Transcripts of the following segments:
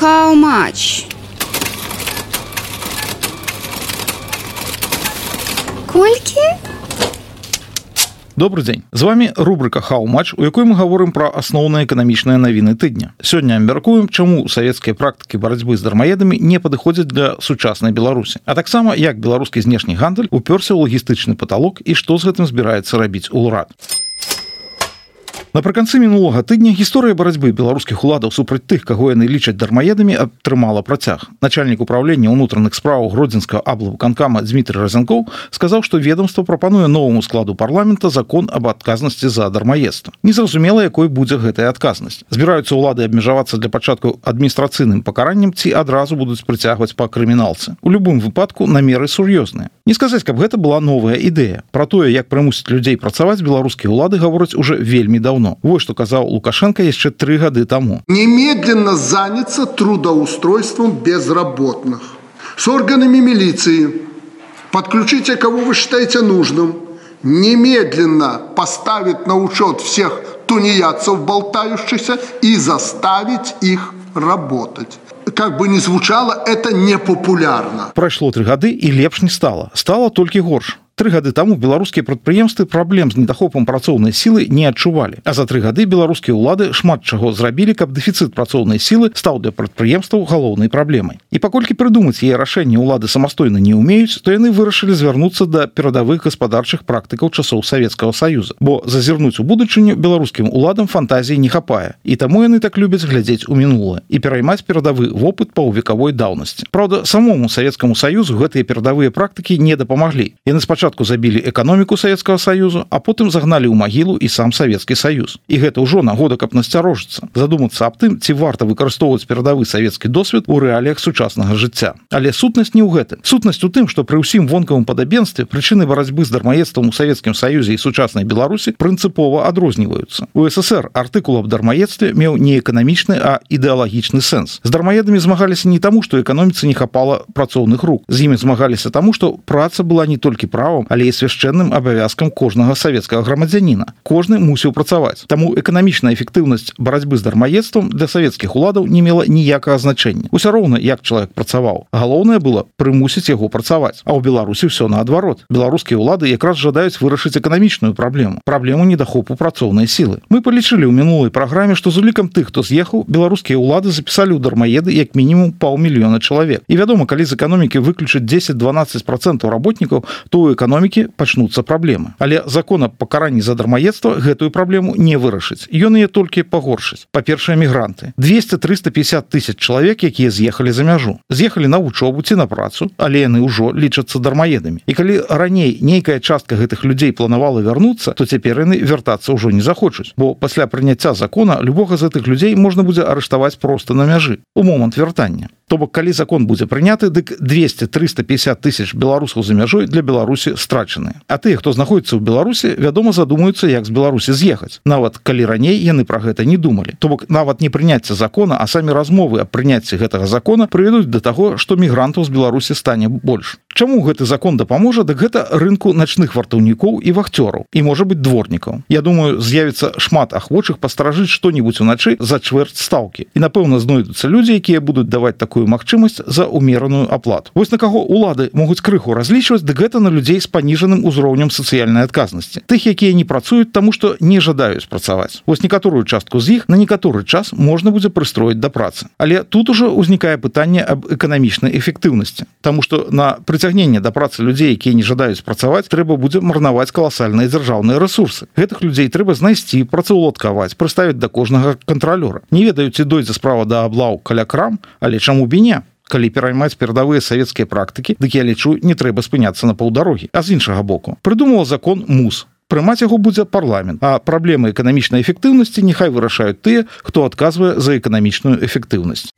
How much? Колькі? Добры дзень з вами рубрика хау-матч у якой мы говорим про асноўныя эканамічныя навіны тыдня сёння мяркуем чаму савецкія практыкі барацьбы з дармаедамі не падыходзяць для сучаснай беларусі а таксама як беларускі знешні гандаль уперся ў лагістычны паталок і што з гэтым збіраецца рабіць урад у напрыканцы мінулага тыдня гісторыя барацьбы беларускіх уладаў супраць тых каго яны лічаць дармаедамі атрымала працяг. Начальнік управлення ўнутраных справаў гродзенска аблаву канкама дмітрий разянкоў сказаў што ведомство прапануе новому складу парламента закон об адказнасці за дармаедства. Незразумела якой будзе гэтая адказнасць. Збіраюцца ўлады абмежавацца для пачатку адміністрацыйным пакараннем ці адразу будуць прыцягваць па крыміналцы. У любым выпадку намеры сур'ёзныя. Не сказаць каб гэта была новая ідэя. Про тое як прымусіць людзей працаваць беларускія ўлады гавораць уже вельмі давно давно. Вот что казаў лукашенко яшчэ три гады тому немедленно заняться трудоустройством безработных. С органами милиции. Подключите кого вы считаете нужным. Немедленно поставить на учет всех тунеядцев болтающихся и заставить их работать. Как бы не звучало это непопулярно. Прошло три гады и лепш не стало. Стало только горш Тры гады таму беларускія прадпрыемствы праблем з недахопам працоўнай сілы не адчувалі. А за тры гады беларускія ўлады шмат чаго зрабілі, каб дэфіцыт працоўнай сілы стаў для прадпрыемстваў галоўнай праблемай. І паколькі прыдумаць яе рашэнне ўлады самастойна не ўмеюць, то яны вырашылі звярнуцца да перадавых гаспадарчых практыкаў часоў савецкага саюза. Бо зазірнуць у будучыню беларускім уладам фантазіі не хапае. І таму яны так любяць глядзець у мінулае і пераймаць перадавы вопыт паўвекавой даўнасці. Праўда, самому савецкаму саюзу гэтыя перадавыя практыкі не дапамаглі. Яны спачатку спачатку забілі эканоміку савецкага саюзу а потым загналі ў магілу і сам савецкі саюз. І гэта ўжо нагода каб насцярожыцца. Задумацца аб тым ці варта выкарыстоўваць перадавы савецкі досвед у рэаліях сучаснага жыцця. Але сутнасць не ў гэтым. Сутнасць у тым што пры ўсім вонкавым падабенстве прычыны барацьбы з дармаедствам у савецкім саюзе і сучаснай беларусі прынцыпова адрозніваюцца. У ссср артыкул аб дармаедстве меў не эканамічны а ідэалагічны сэнс. З дармаедамі змагаліся не таму што эканоміцы не хапала працоўных рук. З імі змагаліся таму што праца была не толькі права правам але і свяшчэнным абавязкам кожнага савецкага грамадзяніна. Кожны мусіў працаваць. Таму эканамічная эфектыўнасць барацьбы з дармаедствам для савецкіх уладаў не мела ніякага значэння. Усё роўна як чалавек працаваў. Галоўнае было прымусіць яго працаваць. А ў беларусі все наадварот. Беларускія ўлады якраз жадаюць вырашыць эканамічную праблему праблему недахопу працоўнай сілы. Мы палічылі ў мінулай праграме што з улікам тых хто з'ехаў беларускія ўлады запісалі ў дармаеды як мінімум паўмільёна чалавек. І вядома калі з эканомікі выключыць 10-12 процентаў работнікаў то у эканомі эканомікі пачнуцца праблемы. Але закона пакаранні за дармаедства гэтую праблему не вырашыць. Ён яе толькі пагоршыць. Па-першыя мігранты. 200 350 тысяч чалавек якія з'ехалі за мяжу. З'ехалі на вучобу ці на працу але яны ўжо лічацца дармаедамі. І калі раней нейкая частка гэтых людзей планавала вярнуцца то цяпер яны вяртацца ўжо не захочуць. Бо пасля прыняцця закона любога з гэтых людзей можна будзе арыштаваць просто на мяжы. У момант вяртання то бок калі закон будзе прыняты дык 200 350 тысяч беларусаў за мяжой для беларусі страчаны а тыя хто знаходіцца ў беларусі вядома задумаюцца як з беларусі з'ехаць. Нават калі раней яны пра гэта не думалі. То бок нават не прыняцце закона а самі размовы аб прыняцці гэтага закона прывядуць да таго што мігрантаў з беларусі стане больш. Чаму гэты закон дапаможа дык гэта рынку начных вартаўнікоў і вахцёраў і можа быть дворнікаў. Я думаю з'явіцца шмат ахвочых пастражыць што-нибудь уначы за чвэрць стаўкі. І напэўна знойдуцца людзі якія будуць даваць такую магчымасць за умераную аплату. Вось на каго улады могуць крыху разлічваць дык гэта на людзей з паніжаным узроўнем сацыяльнай адказнасці. Тых якія не працуюць таму што не жадаюць працаваць. Вось некаторую частку з іх на некаторы час можна будзе прыстроіць да працы. Але тут ужо ўзнікае пытанне аб эканамічнай эфектыўнасці. Таму што на прыця прыцягнення да працы людзей якія не жадаюць працаваць трэба будзе марнаваць каласальныя дзяржаўныя ресурсы гэтых людзей трэба знайсці працаўладкаваць прыставіць да кожнага кантралёра. Не ведаюць дойдзе справа да аблаў каля крам але чаму беня калі пераймаць перадавыя савецкія практыкі дык я лічу не трэба спыняцца на паўдарогі а з іншага боку. Прыдумала закон мус. Прымаць яго будзе парламент а праблемы эканамічнай эфектыўнасці няхай вырашаюць тыя хто адказвае за эканамічную эфектыўнасць.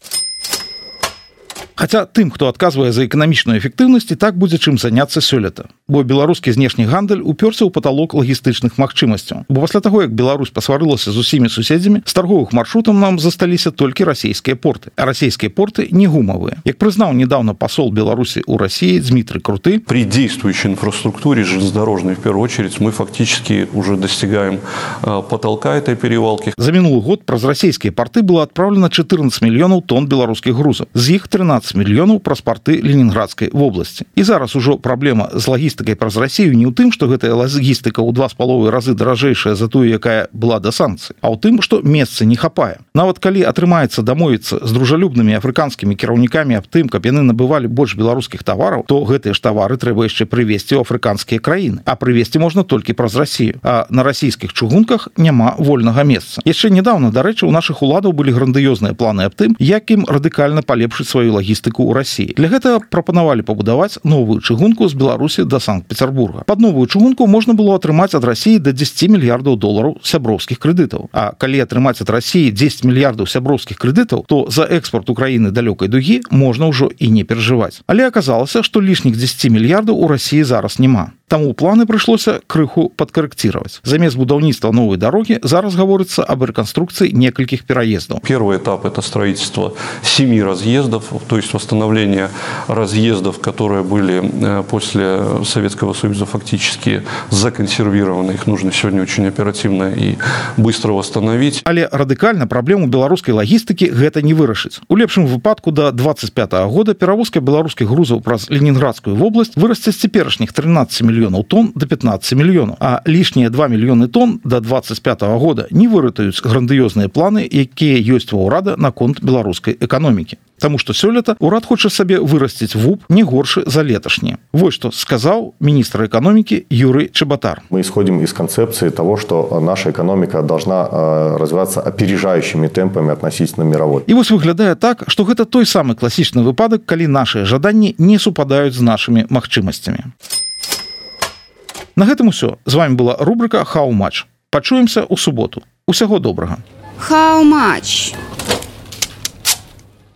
Хаця тым хто адказвае за эканамічную эфектыўнасць так будзе чым заняцца сёлета бо беларускі знешні гандаль уперся ў паталок лагістычных магчымасцяў. Бо пасля таго як Беларусь пасварылася з усімі суседзямі з торговых маршрутам нам засталіся толькі расійскія порты. А расійскія порты не гумавыя як прызнаў недавно посол беларусі у России Дмитрий круты при действующей инфраструктуре железнодорожной в первую очередь мы фактически уже достигаем э, потолка этой перевалки. За мінулы год праз расійскія порты было отправлено 14 мільёнаў тонн беларускіх грузаў з іх 13 мільёнаў праз порты ленинградской вобласці і зараз ужо праблема з лагістыкай праз Россию не ў тым что гэтая лагістыка ў два з паловы разы даражэйшая за тую якая была да санкцый а ў тым что месца не хапае. Нават калі атрымаецца дамовіцца з дружалюбнымі афрыканскімі кіраўнікамі аб тым каб яны набывалі больш беларускіх тавараў то гэтыя ж тавары трэба яшчэ прывесці ў афрыканскія краіны. А прывесці можна толькі праз Россию а на расійскіх чыгунках няма вольнага месца. Яшчэ недавно дарэчы у наших уладаў былі грандыёзныя планы аб тым як ім радыкальна палепшыць сваю лагістыку ў Росіі для гэтага прапанавалі пабудаваць новую чыгунку з беларусі до санкт-петербурга. Под новую чыгунку можна было атрымаць ад Росіі до 10 мільярдаў долараў сяброўскіх крэдытаў. А калі атрымаць ад Росіі 10 мільярдаў сяброўскіх крэдытаў то за экспорт Украіны далёкай дугі можна ўжо і не перажываць. Але аказалася што лішніх 10 мільярдаў у Росіі зараз няма Таму планы прыйшлося крыху падкарэкціраваць. Замест будаўніцтва новой дарогі зараз гаворыцца аб рэканструкцыі некалькіх пераездаў. Первый этап это строительство семи разъездов, то есть восстановление разъездов, которые были э, после Советского Союза фактически законсервированы. Их нужно сегодня очень оперативно и быстро восстановить. Але радыкальна праблему беларускай лагістыкі гэта не вырашыць. У лепшым выпадку до 25 -го года перавозка беларускіх грузаў праз Ленінградскую вобласць вырасце з цяперашніх 13 мільёнаў мільёнаў тонн до 15 мільёнаў а лішнія 2 мільёны тонн до 25 -го года не выратаюць грандыёзныя планы якія ёсць ва ўрада наконт беларускай эканомікі Таму што сёлета урад хоча сабе вырасціць вуп не горшы за леташні Вось што сказаў міністр эканомікі Юрый Чабатар мы исходим из концепции того что наша экономика должна развиваться опережающими темпами относительно мировой і вось выглядае так что гэта той самы класічны выпадак калі наши жаданні не супадаюць з нашими магчымасцямі На гэтым усё. З вами была рубрика хау-матч пачуемся ў суботу. Усяго добрага. How much?